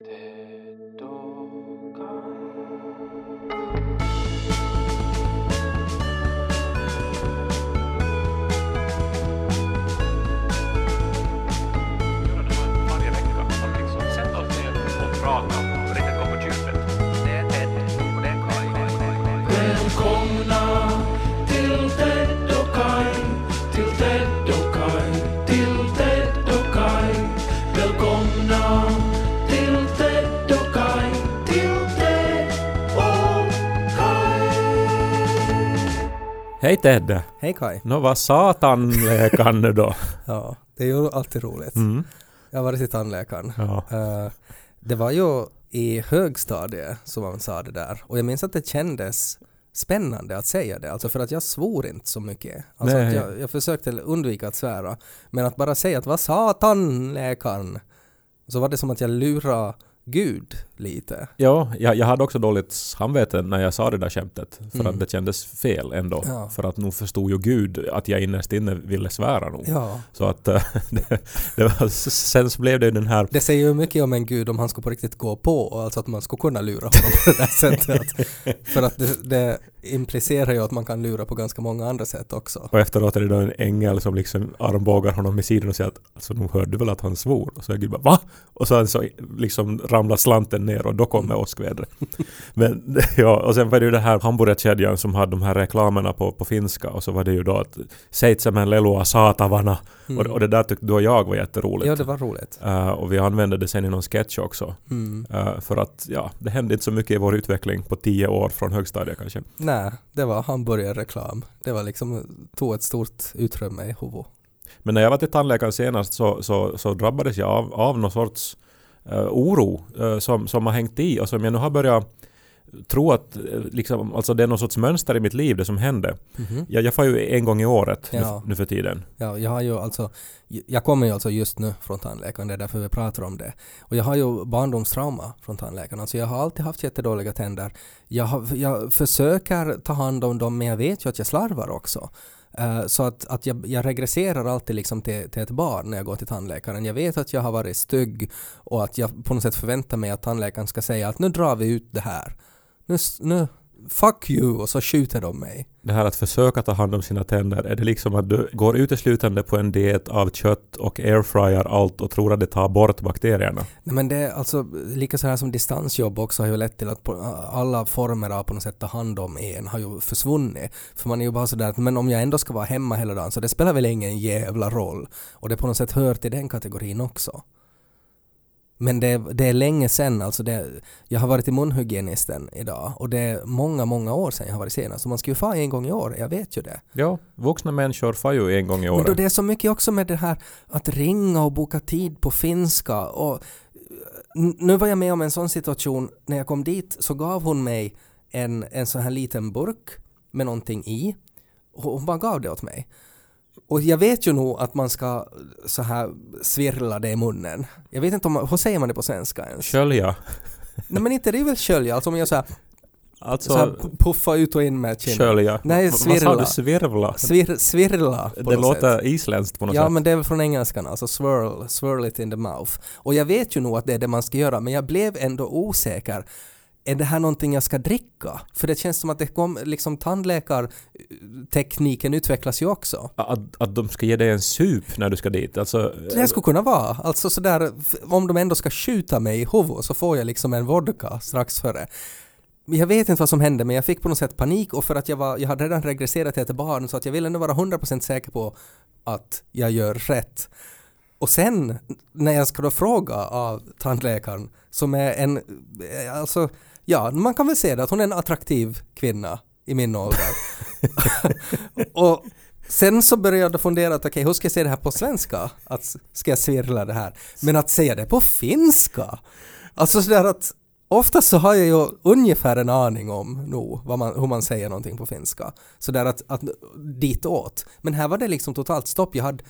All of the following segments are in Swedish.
varje Ted! Hej Kai. Nå vad satan läkaren nu då? Ja, det är ju alltid roligt. Mm. Jag har varit till tandläkaren. Ja. Eh, det var ju i högstadiet som man sa det där och jag minns att det kändes spännande att säga det, alltså för att jag svor inte så mycket. Alltså jag, jag försökte undvika att svära, men att bara säga att vad sa tandläkaren? Så var det som att jag lurade Gud lite. Ja, jag, jag hade också dåligt samvete när jag sa det där skämtet. För Mm. att det kändes fel ändå. Ja. För att nog förstod ju Gud att jag innerst inne ville svära nog. Ja, Så att eh, det, det var, sen så blev det den här det säger ju mycket om en Gud om han skulle på riktigt gå på, alltså att man skulle kunna lura honom på det där sättet. Att, för att det, det implicerar ju att man kan lura på ganska många andra sätt också. och efteråt är det då en ängel som liksom armbågar honom i sidan och säger att alltså nog hörde du väl att han svor? Och så är Gud bara va? Och sen så liksom ramlar slanten ner och då kommer åskvädret. Men ja, och sen var det ju det här hamburgerkedjan som hade de här reklamerna på, på finska och så var det ju då att Seitsemän lelua saatavana Mm. och, och det där tyckte du och jag var jätteroligt. Ja, det var roligt. Eh, och vi använde det sen i någon sketch också. Mm. Eh, för att ja, det hände inte så mycket i vår utveckling på tio år från högstadiet kanske. Nej, det var hamburgerreklam. Det var liksom, tog ett stort utrymme i huvudet. Men när jag var till tandläkaren senast så, så, så drabbades jag av, av någon sorts oro eh, som, som har hängt i och som jag nu har börjat tro att eh, liksom, alltså det är någon sorts mönster i mitt liv det som hände. Mhm. Jag, jag får ju en gång i året nu, Ja. nu för tiden. Ja, jag har ju alltså, jag kommer ju alltså just nu från tandläkaren, det är därför vi pratar om det. Och jag har ju barndomstrauma från tandläkaren, alltså jag har alltid haft jättedåliga tänder. Jag, har, jag försöker ta hand om dem, men jag vet ju att jag slarvar också. Eh, så att, att jag, jag regresserar alltid liksom till, till ett barn när jag går till tandläkaren. Jag vet att jag har varit stygg och att jag på något sätt förväntar mig att tandläkaren ska säga att nu drar vi ut det här. Nu, nu fuck you och så skjuter de mig. Det här att försöka ta hand om sina tänder, är det liksom att du går uteslutande på en diet av kött och airfryar allt och tror att det tar bort bakterierna? Nej, men det är alltså lika så här som distansjobb också har ju lett till att alla former av på något sätt ta hand om en har ju försvunnit. För man är ju bara sådär att men om jag ändå ska vara hemma hela dagen så det spelar väl ingen jävla roll. Och det på något sätt hör till den kategorin också. Men det, det är länge sedan, alltså det, jag har varit till munhygienisten idag och det är många, många år sedan jag har varit senast. Och man ska ju få en gång i år, jag vet ju det. Ja, vuxna människor får ju en gång i Men då det är så mycket också med det här att ringa och boka tid på finska och nu var jag med om en sån situation när jag kom dit så gav hon mig en, en sån här liten burk med någonting i och hon bara gav det åt mig. Och jag vet ju nog att man ska så här svirla det i munnen. Jag vet inte om man, hur säger man det på svenska ens? Skölja. Nej men inte det är väl skölja, alltså om jag så här, Alltså, så här pu- puffa ut och in med kinden. skölja. Nej, Vad sa svirla. du? Svirvla? Svir, svirla på Det något sätt. låter isländskt på något Ja sätt. men det är väl från engelskan, alltså swirl, swirl it in the mouth. Och jag vet ju nog att det är det man ska göra, men jag blev ändå osäker. Är det här någonting jag ska dricka? För det känns som att det kom, liksom tandläkartekniken utvecklas ju också. Att, att de ska ge dig en sup när du ska dit. Alltså, Det skulle kunna vara, alltså sådär, om de ändå ska skjuta mig i huvudet så får jag liksom en vodka strax före. Jag vet inte vad som hände men jag fick på något sätt panik och för att jag, var, jag hade redan regresserat till barn så att jag ville nu vara 100% säker på att jag gör rätt. Och sen när jag ska då fråga av tandläkaren som är en, eh, alltså ja, man kan väl säga det att hon är en attraktiv kvinna i min ålder. och sen så började jag fundera att okej, hur ska jag säga det här på svenska? Att ska jag svirla det här? Men att säga det på finska? Alltså sådär att Oftast så har jag ju ungefär en aning om nog vad man, hur man säger någonting på finska. Sådär att, att ditåt. Men här var det liksom totalt stopp. Jag hade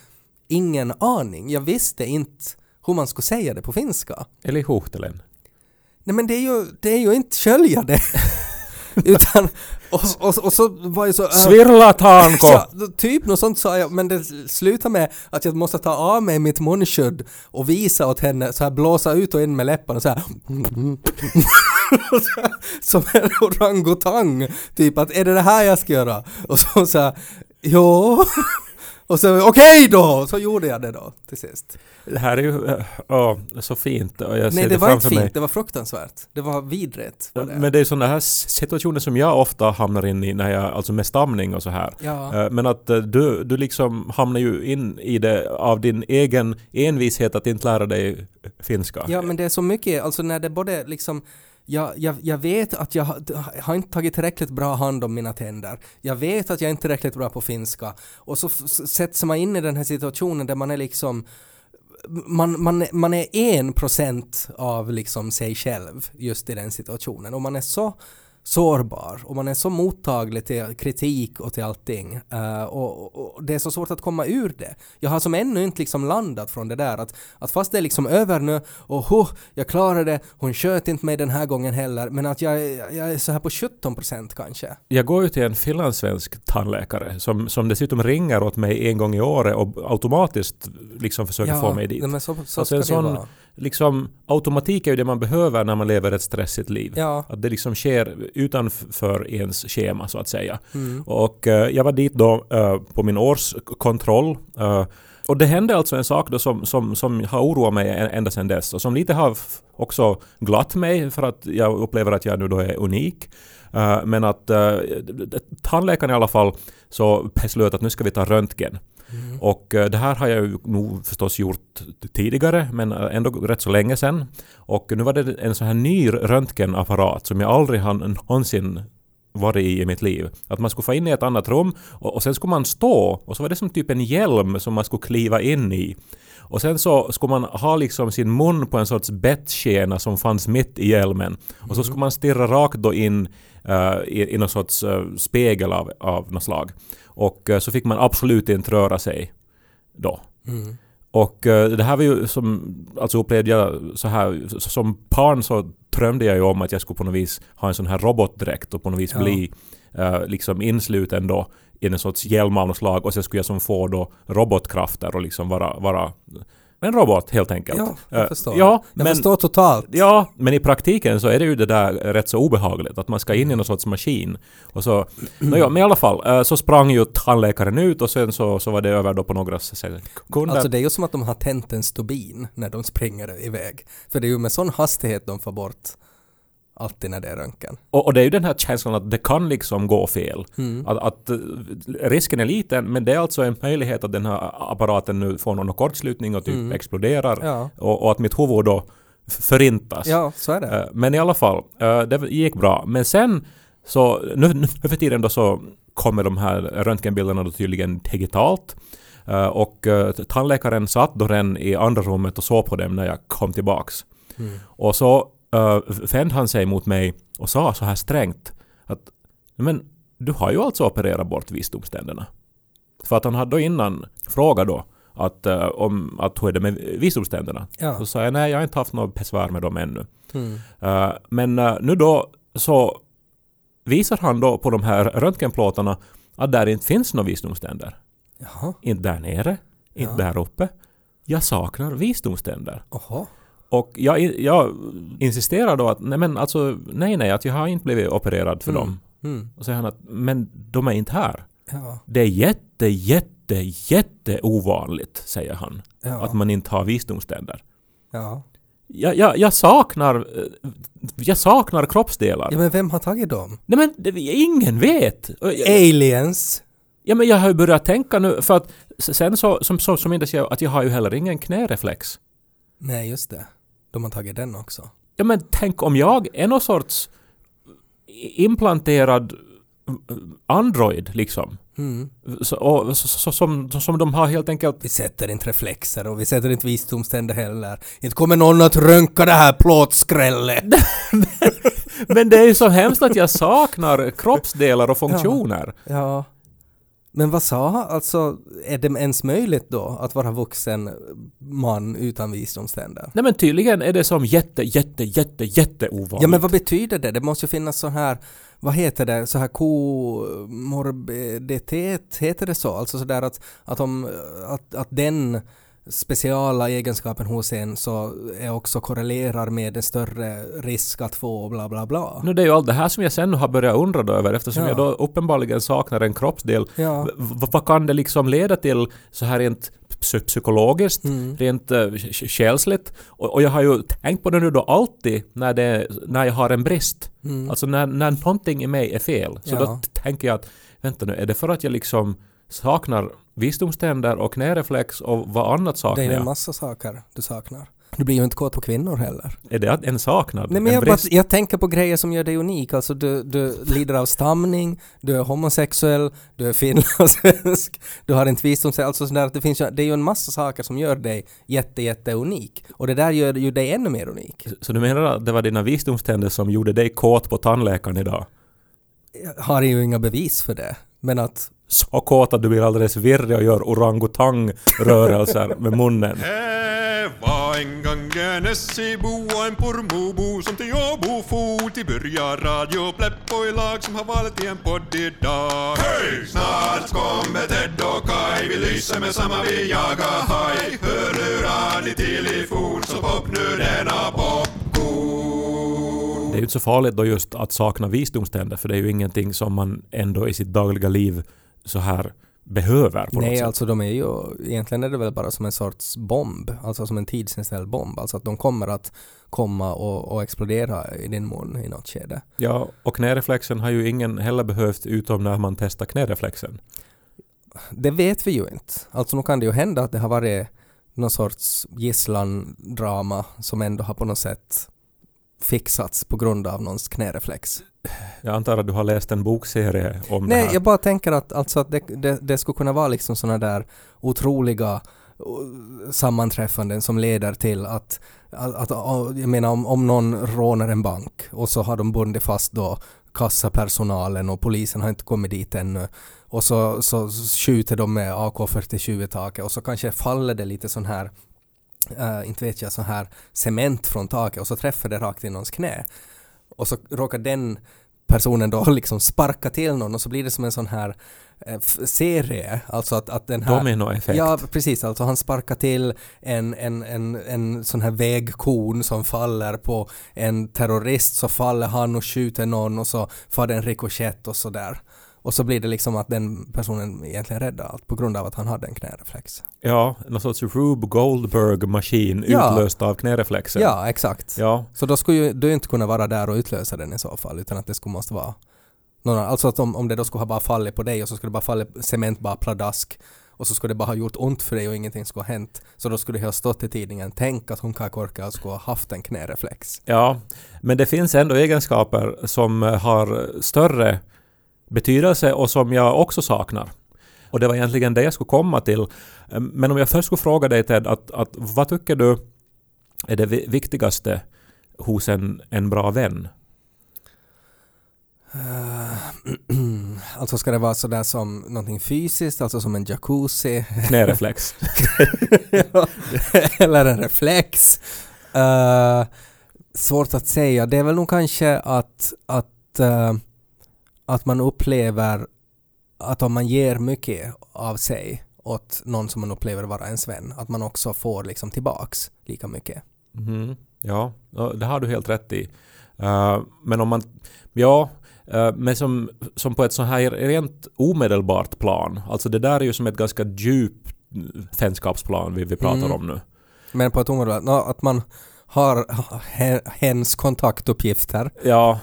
ingen aning. Jag visste inte hur man skulle säga det på finska. Eller i Huhtelen. Nej men det är ju, det är ju inte skölja det. Utan, och, och, och så var jag så... äh, Svirlatanko! Ja, typ något sånt sa jag, men det slutade med att jag måste ta av mig mitt munskydd och visa åt henne, så här blåsa ut och in med läpparna så här, Som en orangutang, typ att är det det här jag ska göra? Och så så här, jo. Och så okej då! Så gjorde jag det då till sist. Det här är ju äh, ja, så fint och jag ser Nej det, det var inte fint, mig. det var fruktansvärt. Det var vidrigt. Var det. Men det är sådana här situationer som jag ofta hamnar in i när jag, alltså med stamning och så här. Ja. Eh, Men att eh, du, du liksom hamnar ju in i det av din egen envishet att inte lära dig finska. Ja men det är så mycket, alltså när det både liksom jag, jag, jag vet att jag har, har inte tagit tillräckligt bra hand om mina tänder. Jag vet att jag inte är tillräckligt bra på finska. Och så f- sätts man in i den här situationen där man är liksom man, man, man är en procent av liksom sig själv just i den situationen och man är så sårbar och man är så mottaglig till kritik och till allting Eh, och, och, det är så svårt att komma ur det. Jag har som ännu inte liksom landat från det där att, att fast det är liksom över nu och huh, jag klarade det, hon sköt inte mig den här gången heller men att jag, jag är så här på 17% kanske. Jag går ju till en finlandssvensk tandläkare som, som dessutom ringer åt mig en gång i året och automatiskt liksom försöker få mig dit. men så, så Alltså en sån-. Liksom, automatik är ju det man behöver när man lever ett stressigt liv. Ja. Att det liksom sker utanför ens schema så att säga. Mm. Och eh, jag var dit då eh, på min årskontroll. eh, och det hände alltså en sak då som, som, som har oroat mig ända sedan dess och som lite har också glatt mig för att jag upplever att jag nu då är unik. Men att uh, tandläkaren i alla fall så beslöt att nu ska vi ta röntgen. Mm. Och eh, det här har jag ju nog förstås gjort tidigare men eh, ändå rätt så länge sedan. Och nu var det en sån här ny röntgenapparat som jag aldrig har någonsin varit i i mitt liv. Att man skulle få in i ett annat rum och, och sen skulle man stå och så var det som typ en hjälm som man skulle kliva in i. Och sen så skulle man ha liksom sin mun på en sorts bettskena som fanns mitt i hjälmen. Och så skulle man stirra rakt då in eh, i, i någon sorts eh, spegel av, av något slag. Och eh, så fick man absolut inte röra sig då. Mm. Och eh, det här var ju som, alltså upplevde jag så här, som barn så drömde jag ju om att jag skulle på något vis ha en sån här robotdräkt och på något vis Ja. bli eh, liksom insluten då i en sorts hjälm av något slag och sen skulle jag som få då robotkrafter och liksom vara, vara en robot helt enkelt. Ja, jag Eh, förstår. Ja, Jag men, förstår totalt. Ja, men i praktiken så är det ju det där rätt så obehagligt att man ska in i någon sorts maskin. Och så, nåja, men i alla fall eh, så sprang ju tandläkaren ut och sen så, så var det över då på några sekunder. Alltså det är ju som att de har tänt en stubin när de springer iväg. För det är ju med sån hastighet de får bort alltid när det är röntgen. Och, och det är ju den här känslan att det kan liksom gå fel. Mm. Att, att eh, risken är liten men det är alltså en möjlighet att den här apparaten nu får någon kortslutning och typ Mm. exploderar. Ja. Och, och att mitt huvud då förintas. ja, så är det. Eh, Men i alla fall, eh, det gick bra. Men sen så, nu, nu för tiden då så kommer de här röntgenbilderna då tydligen digitalt. Och tandläkaren satt då redan i andra rummet och såg på dem när jag kom tillbaks. Mm. Och så uh, vände han sig mot mig och sa så här strängt att men du har ju alltså opererat bort visdomständerna. För att han hade då innan frågat då att, eh, om, att hur är det med visdomständerna? Ja. Så sa jag nej, jag har inte haft något besvär med dem ännu. Mm. Eh, men eh, nu då så visar han då på de här röntgenplåtarna att där inte finns några visdomständer. Jaha. Inte där nere, inte Ja. där uppe. Jag saknar visdomständer. Oho. Och jag, jag insisterar då att nej men alltså nej nej att jag har inte blivit opererad för Mm. dem. Mm. Och säger han att men de är inte här. Ja. Det är jätte jätte jätte ovanligt säger han. Ja. Att man inte har visdomständer. ja. Jag, jag, jag saknar eh, jag saknar kroppsdelar. ja, men vem har tagit dem? Nej men det, ingen vet. Aliens? Ja men jag har ju börjat tänka nu för att sen så som, så, som inte jag att jag har ju heller ingen knäreflex. Nej, just det. De har tagit den också. Ja men tänk om jag är någon sorts implanterad Android liksom. Mm. Så, och, så, så, som, som de har helt enkelt... Vi sätter inte reflexer och vi sätter inte visdomständer heller. Inte kommer någon att röntga det här plåtskrället. Men det är ju så hemskt att jag saknar kroppsdelar och funktioner. Ja. Men vad sa han? Alltså, är det ens möjligt då att vara vuxen man utan visdomständer? Nej men tydligen är det som jätte, jätte, jätte, jätte ovanligt. Ja men vad betyder det? Det måste ju finnas sån här, vad heter det, så här komorbiditet, heter det så? Alltså sådär att, att, om, att, att den speciala egenskapen hos en så är också korrelerar med en större risk att få bla bla bla. Nu det är ju allt det här som jag sen har börjat undra då över eftersom Ja. jag då uppenbarligen saknar en kroppsdel. Ja. Vad kan det liksom leda till så här rent psy- psykologiskt, Mm. rent uh, själsligt? Och, och jag har ju tänkt på det nu då alltid när, det, när jag har en brist. Mm. Alltså när, när någonting i mig är fel. Så Ja. då tänker jag att vänta nu, är det för att jag liksom saknar visdomständer och knäreflex och vad annat Det saknar är en jag? massa saker du saknar. Du blir ju inte kåt på kvinnor heller. Är det en saknad? Nej men en jag, bara, jag tänker på grejer som gör dig unik. Alltså du, du lider av stamning, du är homosexuell, du är finlandssvensk, du har inte visdomständer. Alltså sådär det finns det är ju en massa saker som gör dig jätte, jätte unik. Och det där gör ju dig ännu mer unik. Så du menar att det var dina visdomständer som gjorde dig kåt på tandläkaren idag? Har ju inga bevis för det. Men att Så kåt att du blir alldeles virrig och gör orangutang-rörelser med munnen. Var en gång en Essebo och en Pormobo som till Åbo for till börja Radio Pleppoilag som har valt i en podd idag. Hej! Snart kommer Ted och Kai, vi lyser med samma vi jagar haj. Hörlurar ni till i fot så pop nu denna popcorn. Det är ju inte så farligt då just att sakna visdomständer för det är ju ingenting som man ändå i sitt dagliga liv så här behöver på något Nej, sätt. alltså de är ju, egentligen är det väl bara som en sorts bomb, alltså som en tidsinställd bomb, alltså att de kommer att komma och, och explodera i din mun i något skede. Ja, och knäreflexen har ju ingen heller behövt utom när man testar knäreflexen. Det vet vi ju inte. Alltså nu kan det ju hända att det har varit någon sorts gisslandrama som ändå har på något sätt fixats på grund av någons knäreflex. Jag antar att du har läst en bokserie om det Nej, här. jag bara tänker att, alltså att det, det, det skulle kunna vara liksom sådana där otroliga sammanträffanden som leder till att, att, att jag menar om, om någon rånar en bank och så har de bundit fast då kassapersonalen och polisen har inte kommit dit ännu och så, så skjuter de med AK47 i taket och så kanske faller det lite sån här uh, inte vet jag, sån här cement från taket och så träffar det rakt i någons knä och så råkar den personen då liksom sparka till någon och så blir det som en sån här eh, serie, alltså att, att den här Dominoeffekt. Ja, precis. Alltså han sparkar till en, en, en, en sån här vägkon som faller på en terrorist så faller han och skjuter någon och så får det en rikoschett och sådär. Och så blir det liksom att den personen egentligen räddar allt på grund av att han hade en knäreflex. Ja, någon sorts Rube Goldberg-maskin Ja. utlöst av knäreflexen. Ja, exakt. Ja, Så då skulle ju du inte kunna vara där och utlösa den i så fall utan att det skulle måste vara någon annan. Alltså att om, om det då skulle ha bara fallit på dig och så skulle det bara falla cement bara pladask och så skulle det bara ha gjort ont för dig och ingenting skulle ha hänt. Så då skulle det ha stått i tidningen tänk att hon Korka skulle ha haft en knäreflex. Ja, men det finns ändå egenskaper som eh, har större betydelse och som jag också saknar. Och det var egentligen det jag skulle komma till. Eh, Men om jag först skulle fråga dig Ted, att, att vad tycker du är det vi- viktigaste hos en, en bra vän? alltså ska det vara sådär som någonting fysiskt, alltså som en jacuzzi Knäreflex. eller en reflex. Eh, svårt att säga. Det är väl nog kanske att, att, eh, att man upplever att om man ger mycket av sig åt någon som man upplever vara ens vän, att man också får liksom tillbaks lika mycket. Mhm. Ja, det har du helt rätt i. Eh, men om man... Ja, eh, men som, som på ett så här rent omedelbart plan. Alltså det där är ju som ett ganska djupt vänskapsplan vi, vi pratar Mm. om nu. Men på ett område, nå, att man har he- hens kontaktuppgifter. Ja,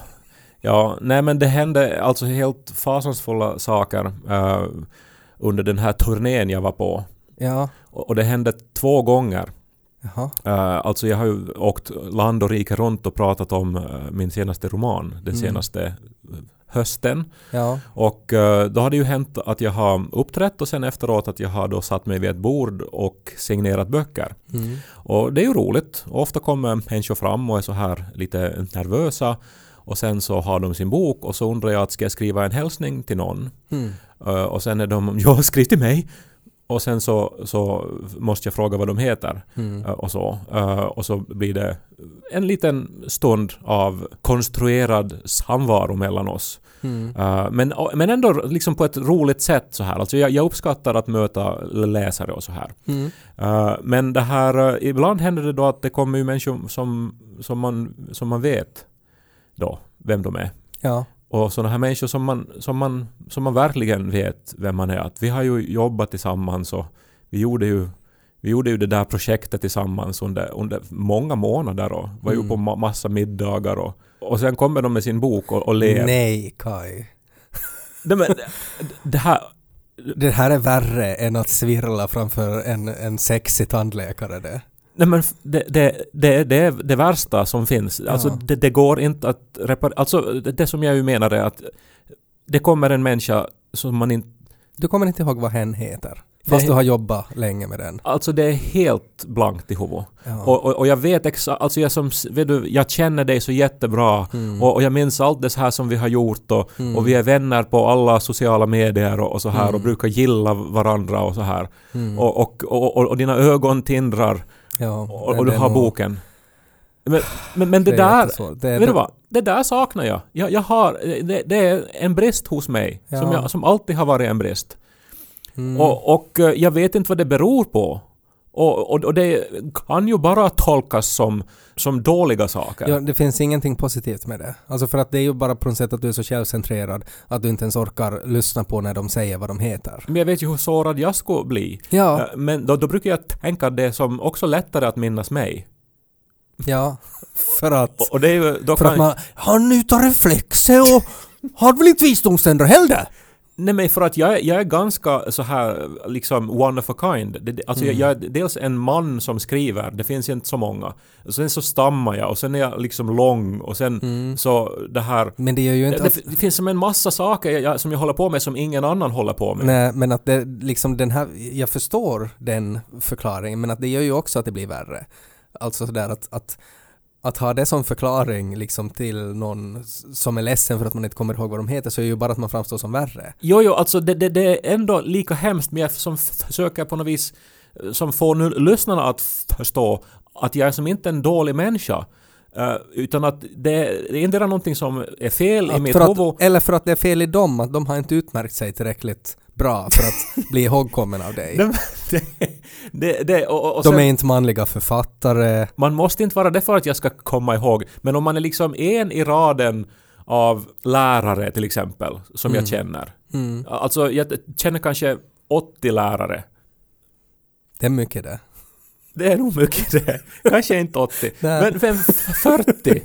ja, nej men det hände alltså helt fasansfulla saker eh, under den här turnén jag var på. Ja, Och, och det hände två gånger. jaha. Uh, alltså jag har ju åkt land och rike runt och pratat om eh, min senaste roman, den Mm. senaste hösten. Ja, Och då har det ju hänt att jag har uppträtt och sen efteråt att jag har då satt mig vid ett bord och signerat böcker. mm. Och det är ju roligt. Ofta kommer människor fram och är så här lite nervösa och sen så har de sin bok och så undrar jag att ska jag skriva en hälsning till någon? Mm. Eh, och sen är de ja, skriv till mig. Och sen så, så måste jag fråga vad de heter. Mm. eh, och så. Eh, och så blir det en liten stund av konstruerad samvaro mellan oss. Mm. Men, men ändå liksom på ett roligt sätt så här. Alltså jag, jag uppskattar att möta läsare och så här. Mm. Men det här, ibland händer det då att det kommer ju människor som, som, man, som man vet då vem de är. Ja. Och sådana här människor som man, som, man, som man verkligen vet vem man är. Att vi har ju jobbat tillsammans och vi gjorde ju, vi gjorde ju det där projektet tillsammans under, under många månader och var ju Mm. på ma- massa middagar och, och sen kommer de med sin bok och, och ler. Nej, Kai. Nej, men, det, det här... Det här är värre än att svirla framför en, en sexig tandläkare det. Nej men det, det, det, det är det värsta som finns. Alltså Ja. det, det går inte att reparera. Alltså det, som jag ju menar är att det kommer en människa som man inte... Du kommer inte ihåg vad hen heter. Fast du har jobbat länge med den. Alltså det är helt blankt i huvudet. Ja. Och, och, och jag vet exakt, alltså jag som, vet du, jag känner dig så jättebra Mm. och, och jag minns allt det här som vi har gjort och, Mm. och vi är vänner på alla sociala medier och, så här Mm. och brukar gilla varandra och så här. Mm. Och, och, och, och dina ögon tindrar ja, och, och du det har nog- boken. Men, men, men det, är där. Det är- vet du vad? Det där saknar jag. Jag, jag har, det, det är en brist hos mig som, Ja. jag, som alltid har varit en brist. Mm. Och, och eh, jag vet inte vad det beror på. Och, och, och det kan ju bara tolkas som, som dåliga saker. Ja, det finns ingenting positivt med det. Alltså för att det är ju bara på något sätt att du är så självcentrerad att du inte ens orkar lyssna på när de säger vad de heter. Men jag vet ju hur sårad jag skulle bli. Ja, Eh, Men då, då brukar jag tänka det som också lättare att minnas mig. ja. För att... Och, och det är ju, då För att man... Han utar reflexer och har väl inte visdomständer heller? Nej men för att jag, är- jag är ganska så här liksom one of a kind. Det, det- alltså Mm. jag, jag är dels en man som skriver, det finns inte så många. Och sen så stammar jag och sen är jag liksom lång och sen Mm. så det här... Men det gör ju inte Det, att... det finns som en massa saker jag, som jag håller på med som ingen annan håller på med. Nej, men att det liksom den här... Jag förstår den förklaringen, men att det gör ju också att det blir värre. Alltså sådär att... att att ha det som förklaring liksom till någon som är ledsen för att man inte kommer ihåg vad de heter så är ju bara att man framstår som värre. Jo, jo, alltså det, det, det är ändå lika hemskt men jag som försöker på något vis eh, som får nu lyssnarna att förstå att jag är som inte en dålig människa. eh, utan att det, det är inte någonting som är fel i Att mitt för huvud. eller för att det är fel i dem, att de har inte utmärkt sig tillräckligt bra för att bli ihågkommen av dig. De, det, det, det, och, och, och De sen, är inte manliga författare. Man måste inte vara det för att jag ska komma ihåg, men om man är liksom en i raden av lärare till exempel, som Mm. jag känner. Mm. Alltså jag känner kanske 80 lärare. Det är mycket det. Det är nog mycket det. Kanske inte 80. Nej. Men fem, 40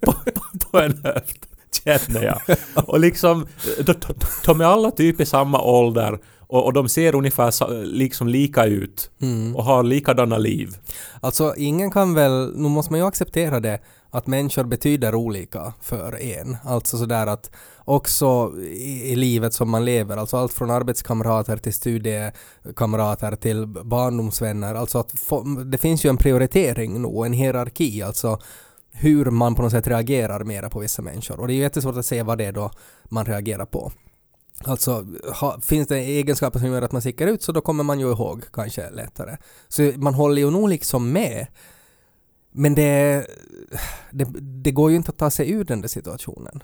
på, på, på en höft känner jag. Och liksom, de, de, de är alla typ i samma ålder och, och de ser ungefär liksom lika ut Mm. och har likadana liv. Alltså ingen kan väl, nu måste man ju acceptera det, att människor betyder olika för en. Alltså sådär att också i, i livet som man lever, alltså allt från arbetskamrater till studiekamrater till barndomsvänner, alltså att få, det finns ju en prioritering nu, en hierarki, alltså hur man på något sätt reagerar mera på vissa människor. Och det är ju jättesvårt att säga vad det är då man reagerar på. Alltså, ha, finns det egenskaper som gör att man sticker ut så då kommer man ju ihåg kanske lättare. Så man håller ju nog liksom med. Men det, det, det går ju inte att ta sig ur den där situationen.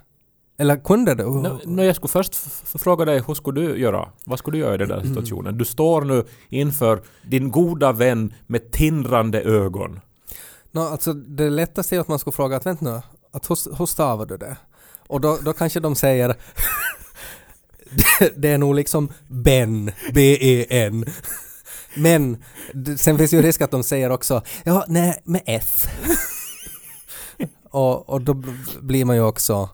Eller kunde det? Nå, nå, jag skulle först fråga dig, hur skulle du göra? Vad skulle du göra i den där situationen? Du står nu inför din goda vän med tindrande ögon. Nå, alltså det lättaste är att man ska fråga att vänta nu, att hur, hur stavar du det? Och då, då kanske de säger det, är nog liksom Ben, B-E-N. Men sen finns ju risk att de säger också ja, nej, med F. och, och då blir man ju också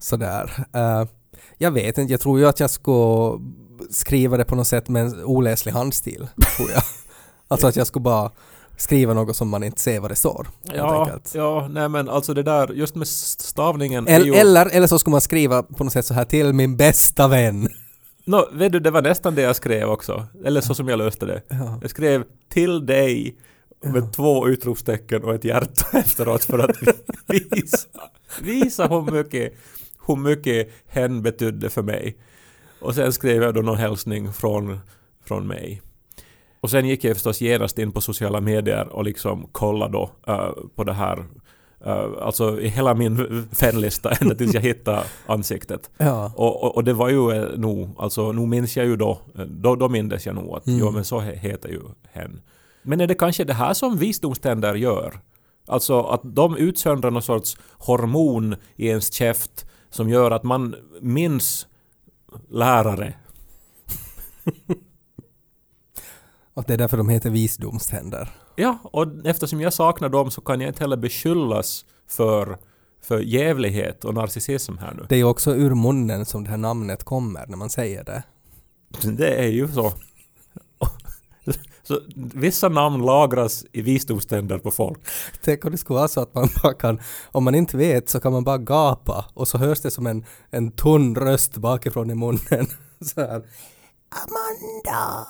sådär. Uh, jag vet inte, jag tror ju att jag skulle skriva det på något sätt med en oläslig handstil, tror jag. alltså att jag skulle bara skriva något som man inte ser vad det står. Ja, ja, nej men alltså det där, just med stavningen Eller, ju... eller, eller så skulle man skriva på något sätt så här till min bästa vän. Nå, vet du, det var nästan det jag skrev också. Eller så som jag löste det. Ja. Jag skrev till dig med två utropstecken och ett hjärta efteråt för att visa, visa hur mycket, hur mycket hen betydde för mig. Och sen skrev jag då någon hälsning från, från mig. Och sen gick jag förstås genast in på sociala medier och liksom kollade då eh, på det här eh, alltså i hela min vänlista ända tills jag hittade ansiktet. Ja. Och, och, och det var ju eh, nog, alltså nu minns jag ju då, eh, då, då mindes jag nog att Mm. jo men så he, heter ju hen. Men är det kanske det här som visdomständer gör? Alltså att de utsöndrar någon sorts hormon i ens käft som gör att man minns lärare. Och det är därför de heter visdomständer. Ja, och eftersom jag saknar dem så kan jag inte heller beskyllas för, för jävlighet och narcissism här nu. Det är ju också ur munnen som det här namnet kommer när man säger det. Det är ju så. Så vissa namn lagras i visdomständer på folk. Tänk om det skulle vara så att man bara kan, om man inte vet så kan man bara gapa och så hörs det som en, en tunn röst bakifrån i munnen. Så här. Amanda!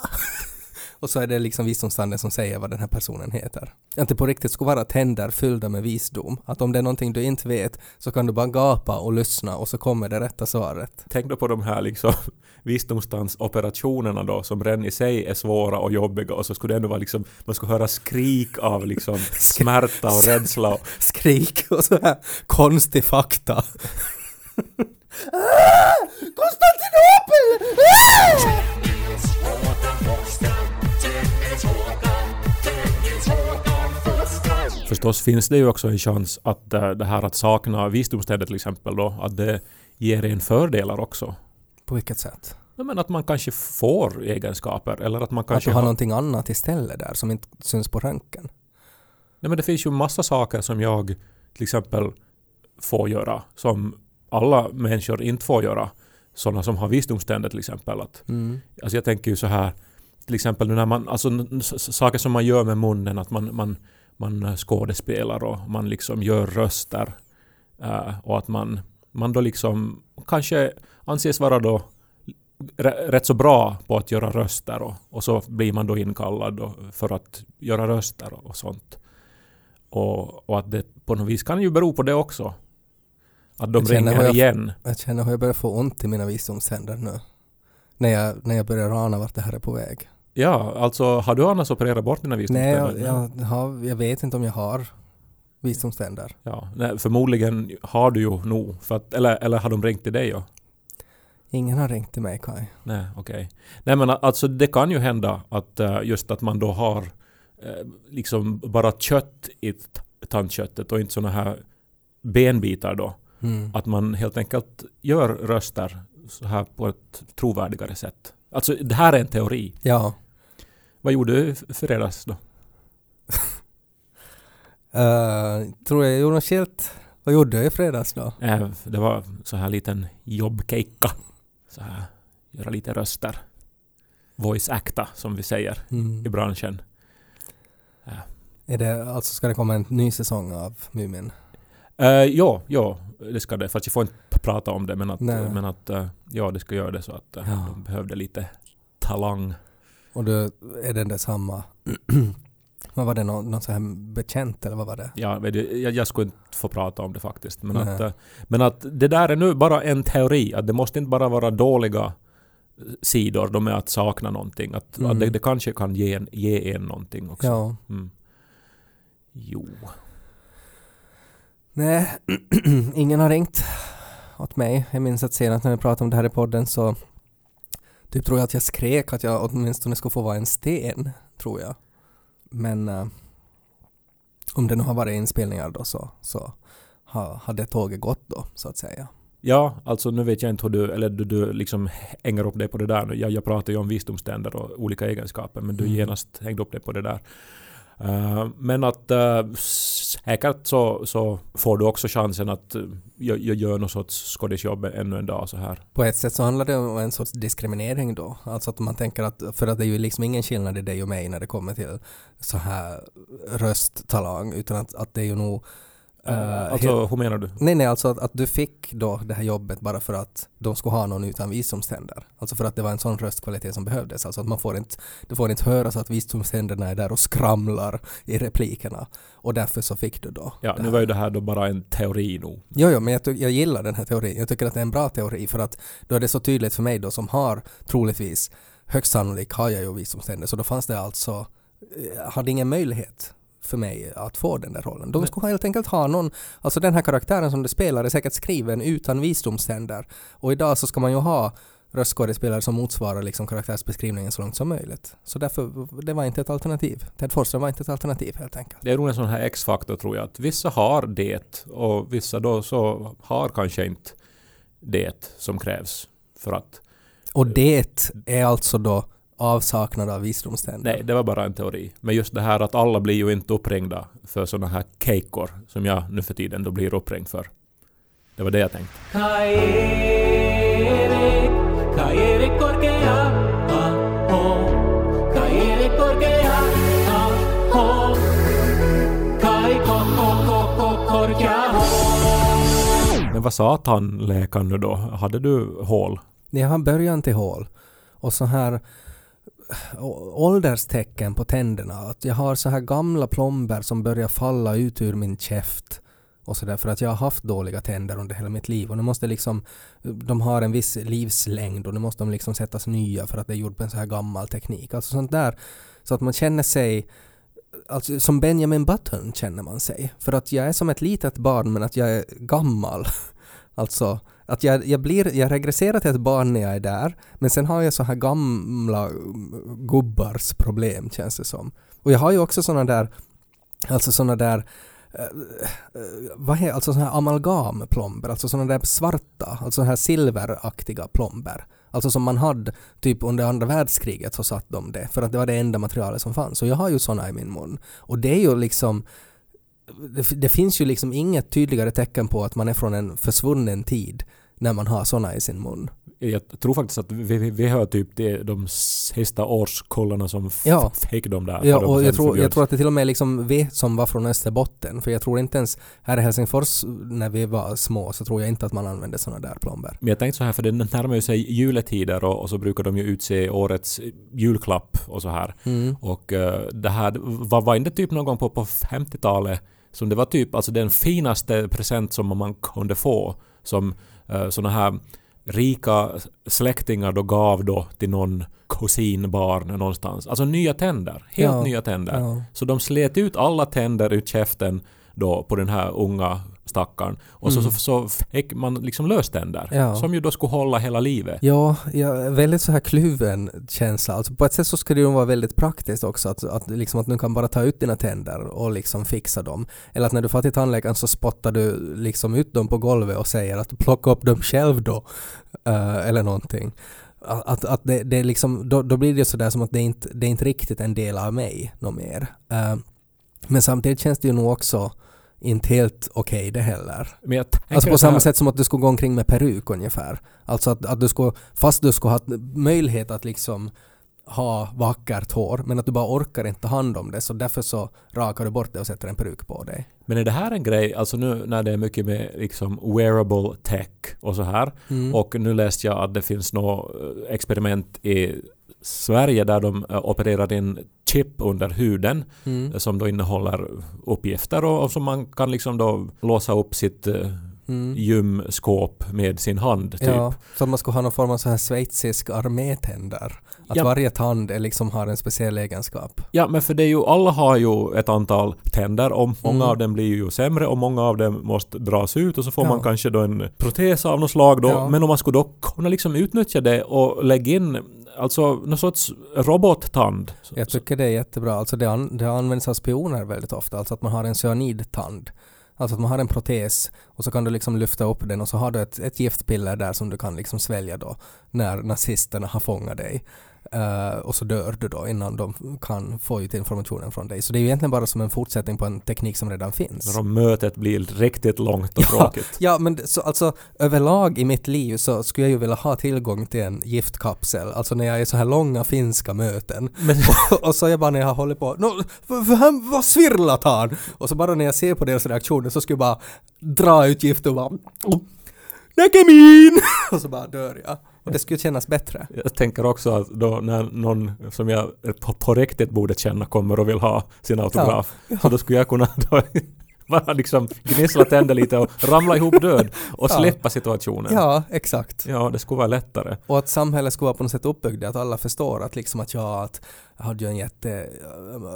Och så är det liksom visdomstanden som säger vad den här personen heter. Att det på riktigt skulle vara tänder fyllda med visdom. Att om det är någonting du inte vet så kan du bara gapa och lyssna och så kommer det rätta svaret. Tänk då på de här liksom visdomstandsoperationerna då som redan i sig är svåra och jobbiga och så skulle det ändå vara liksom man skulle höra skrik av liksom smärta och rädsla och Skrik och så här konstig fakta. Ah! Konstantinopel! Förstås finns det ju också en chans att äh, det här att sakna visdomständer till exempel då, att det ger en fördelar också. På vilket sätt? Ja, men att man kanske får egenskaper eller att man Att kanske du har någonting annat istället där som inte syns på röntgen. Nej men det finns ju massa saker som jag till exempel får göra som alla människor inte får göra. Sådana som har visdomständer till exempel. Att, Mm. alltså jag tänker ju så här till exempel när man, alltså saker som man gör med munnen, att man, man, man eh, skådespelar och man liksom gör röster. eh, och att man, man då liksom kanske anses vara då rä- rätt så bra på att göra röster och, och så blir man då inkallad då för att göra röster och, sånt. Och, och att det på något vis kan ju bero på det också. Att de ringer jag- igen. Jag känner hur jag börjar få ont i mina visdomständer nu. När jag, när jag börjar ana vart det här är på väg. Ja, alltså har du annars opererat bort dina Nej, visdomständer? jag, jag, har, jag vet inte om jag har visdomständer. Ja, nej, förmodligen har du ju nog. För att, eller, eller har de ringt till dig? Ja? Ingen har ringt till mig Kai. Nej, okej. Nej men alltså det kan ju hända att eh, just att man då har eh, liksom bara kött i tandköttet och inte såna här benbitar då. Mm. Att man helt enkelt gör röster så här på ett trovärdigare sätt. Alltså det här är en teori. Ja. Vad gjorde du i fredags då? Uh, tror jag gjorde något skilt. Vad gjorde jag i fredags då? Eh, det var så här liten jobbkeikka. Så här, göra lite röster. Voice acta som vi säger Mm. i branschen. Är det, alltså ska det komma en ny säsong av Mumin? Uh, ja, ja, det ska det. Fast jag får inte prata om det. Men att, Nej. men att eh, ja, det ska göra det så att uh, Ja. de behövde lite talang. Och då är den där samma... vad var det? Någon, någon sån här bekänt eller vad var det? Ja, jag, jag skulle inte få prata om det faktiskt. Men Nej. att, eh, men att det där är nu bara en teori. Att det måste inte bara vara dåliga eh, sidor då med att sakna någonting. Att, Mm. att det, det kanske kan ge en, ge en någonting också. Ja. Mm. Jo. Nej, ingen har ringt åt mig. Jag minns att senast när vi pratade om det här i podden så typ tror jag att jag skrek att jag åtminstone skulle få vara en sten, tror jag. Men eh, om det nu har varit inspelningar då så, så har, har det tåget gått då, så att säga. Ja, alltså nu vet jag inte hur du, eller du, du liksom hänger upp dig på det där nu. Jag, jag pratar ju om visdomständer och olika egenskaper, men du Mm. genast hängde upp dig på det där. Eh, men att eh, säkert så, så får du också chansen att eh, jag, jag gör något sorts skådisjobb ännu en dag så här. På ett sätt så handlar det om en sorts diskriminering då. Alltså att man tänker att, för att det är ju liksom ingen skillnad i dig och mig när det kommer till så här rösttalang, utan att, att det är ju nog Eh, Alltså, hur menar du? Nej, nej, alltså att, att du fick då det här jobbet bara för att de skulle ha någon utan visdomständer. Alltså för att det var en sån röstkvalitet som behövdes. Alltså att man får inte, det får inte höra så att visdomständerna är där och skramlar i replikerna. Och därför så fick du då Ja, nu var ju det här då bara en teori nog. Jo, jo, men jag, jag gillar den här teorin. Jag tycker att det är en bra teori för att då är det så tydligt för mig då som har troligtvis, högst sannolikt har jag ju visdomständer, så då fanns det alltså, eh, hade ingen möjlighet för mig att få den där rollen. De skulle helt enkelt ha någon, alltså den här karaktären som du spelar är säkert skriven utan visdomständer. Och idag så ska man ju ha röstskådespelare som motsvarar liksom karaktärsbeskrivningen så långt som möjligt. Så därför, det var inte ett alternativ. Ted Forsström var inte ett alternativ helt enkelt. Det är nog en sån här X-faktor tror jag, att vissa har det och vissa då så har kanske inte det som krävs för att... Och det är alltså då avsaknad av visdomständer. Nej, det var bara en teori. Men just det här att alla blir ju inte uppringda för såna här keikor som jag nu för tiden då blir uppringd för. Det var det jag tänkte. Men vad sa tandläkaren nu då? Hade du hål? Jag har början till hål och så här ålderstecken på tänderna. Att jag har så här gamla plomber som börjar falla ut ur min käft och så där för att jag har haft dåliga tänder under hela mitt liv och nu måste liksom de har en viss livslängd och nu måste de liksom sättas nya för att det är gjort med en så här gammal teknik. Alltså sånt där så att man känner sig Alltså som Benjamin Button känner man sig. För att jag är som ett litet barn men att jag är gammal. Alltså att jag, jag blir, jag regresserar till ett barn när jag är där men sen har jag så här gamla mm, gubbars problem känns det som. Och jag har ju också såna där, alltså såna där eh, eh, vad heter, alltså sådana här amalgamplomber, alltså såna där svarta, alltså såna här silveraktiga plomber. Alltså som man hade typ under andra världskriget så satt de det för att det var det enda materialet som fanns. Och jag har ju såna i min mun. Och det är ju liksom det, det finns ju liksom inget tydligare tecken på att man är från en försvunnen tid när man har såna i sin mun. Jag tror faktiskt att vi, vi, vi hör typ det, de sista årskullarna som Ja. fick de där. Ja, och jag tror, jag tror att det till och med liksom vi som var från Österbotten, för jag tror inte ens här i Helsingfors när vi var små så tror jag inte att man använde såna där plomber. Men jag tänkte så här, för det närmar ju sig juletider och, och så brukar de ju utse årets julklapp och så här. Mm. Och eh, det här var, var inte typ någon gång på, på 50-talet som det var typ alltså den finaste present som man kunde få som uh, såna här rika släktingar då gav då till någon kusinbarn någonstans. Alltså nya tänder. Helt Ja. nya tänder. Ja. Så de slet ut alla tänder ur käften då på den här unga stackaren. Och så, Mm. så, så fick man liksom löständer. Ja. Som ju då skulle hålla hela livet. Ja, ja, väldigt så här kluven känsla. Alltså på ett sätt så skulle det vara väldigt praktiskt också att, att, liksom att du kan bara ta ut dina tänder och liksom fixa dem. Eller att när du får till tandläkaren så spottar du liksom ut dem på golvet och säger att plocka upp dem själv då. Eh, eller någonting. Att, att, det, det liksom, då, då blir det sådär som att det inte det är inte riktigt en del av mig något mer. Eh, men samtidigt känns det ju nog också inte helt okej det heller. Alltså på samma sätt som att du skulle gå omkring med peruk ungefär. Alltså att, att du skulle, fast du skulle ha möjlighet att liksom ha vackert hår men att du bara orkar inte ta hand om det så därför så rakar du bort det och sätter en peruk på dig. Men är det här en grej, alltså nu när det är mycket med liksom wearable tech och så här Mm. och nu läste jag att det finns något eh, experiment i Sverige där de eh, opererar in chip under huden Mm. eh, som då innehåller uppgifter och, och som man kan liksom då låsa upp sitt eh, Mm. gymskåp med sin hand typ. Ja, så att man skulle ha någon form av så här schweizisk armétänder. Att Ja. varje tand är liksom har en speciell egenskap. Ja, men för det är ju, alla har ju ett antal tänder och många Mm. av dem blir ju sämre och många av dem måste dras ut och så får Ja. man kanske då en protes av något slag då. Ja. Men om man skulle då kunna liksom utnyttja det och lägga in alltså någon sorts robottand. Jag tycker det är jättebra. Alltså det, an, det används av spioner väldigt ofta. Alltså att man har en cyanidtand. Alltså att man har en protes och så kan du liksom lyfta upp den och så har du ett, ett giftpiller där som du kan liksom svälja då när nazisterna har fångat dig eh, och så dör du då innan de kan få ut informationen från dig. Så det är ju egentligen bara som en fortsättning på en teknik som redan finns. När mötet blir riktigt långt och tråkigt. Ja, men så, alltså överlag i mitt liv så skulle jag ju vilja ha tillgång till en giftkapsel. Alltså när jag är så här långa finska möten. och så är jag bara när jag håller på, no, v- v- vad svirlat han? Och så bara när jag ser på deras reaktioner så skulle jag bara dra ut gift och bara Näkemin! och så bara dör jag. Och det skulle kännas bättre. Jag tänker också att då när någon som jag på, på riktigt borde känna kommer och vill ha sin autograf, så då skulle jag kunna då bara liksom gnissla tänder lite och ramla ihop död och Ja. släppa situationen. Ja, exakt. Ja, det skulle vara lättare. Och att samhället skulle vara på något sätt uppbyggt, att alla förstår att liksom att jag, att hade ju en jätte,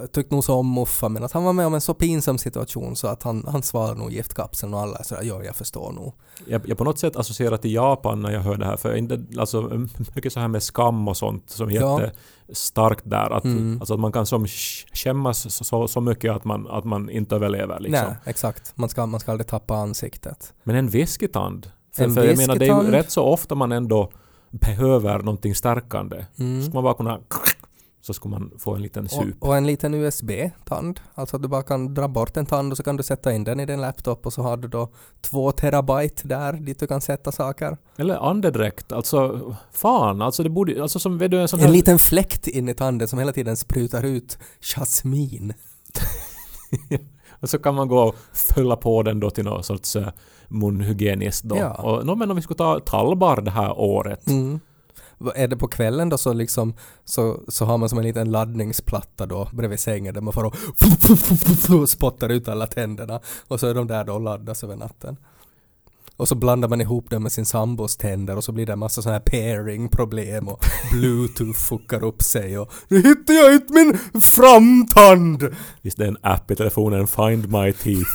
jag tyckte nog så om Muffa men att han var med om en så pinsam situation så att han, han svarade nog giftkapseln och alla är sådär, ja jag förstår nog. Jag, jag på något sätt associerar till Japan när jag hör det här, för inte, alltså, mycket så här med skam och sånt som är Ja. jättestarkt där. Att, Mm. alltså, att man kan som sk- skämmas så, så, mycket att man, att man inte överlever. Liksom. Nej, exakt. Man ska, man ska aldrig tappa ansiktet. Men en whiskeytand? För, En för jag menar, det är ju rätt så ofta man ändå behöver någonting stärkande. Mm. Ska man bara kunna... Så ska man få en liten sup. Och, och en liten USB-tand. Alltså att du bara kan dra bort en tand och så kan du sätta in den i din laptop och så har du då två terabyte där dit du kan sätta saker. Eller andedräkt. Alltså, fan. Alltså det borde... Alltså som vet du en sån här... En liten fläkt in i tanden som hela tiden sprutar ut jasmin. Och så kan man gå och fylla på den då till någon sorts uh, munhygieniskt då. Ja. Och no, men om vi skulle ta tallbar det här året. Mm. Är det på kvällen då så liksom så, så har man som en liten laddningsplatta då bredvid sängen där man får och, spottar ut alla tänderna och så är de där då och laddas över natten. Och så blandar man ihop det med sin sambos tänder och så blir det en massa sådana här pairing-problem och bluetooth fuckar upp sig och nu hittar jag inte min framtand! Visst det är en app i telefonen, Find My Teeth.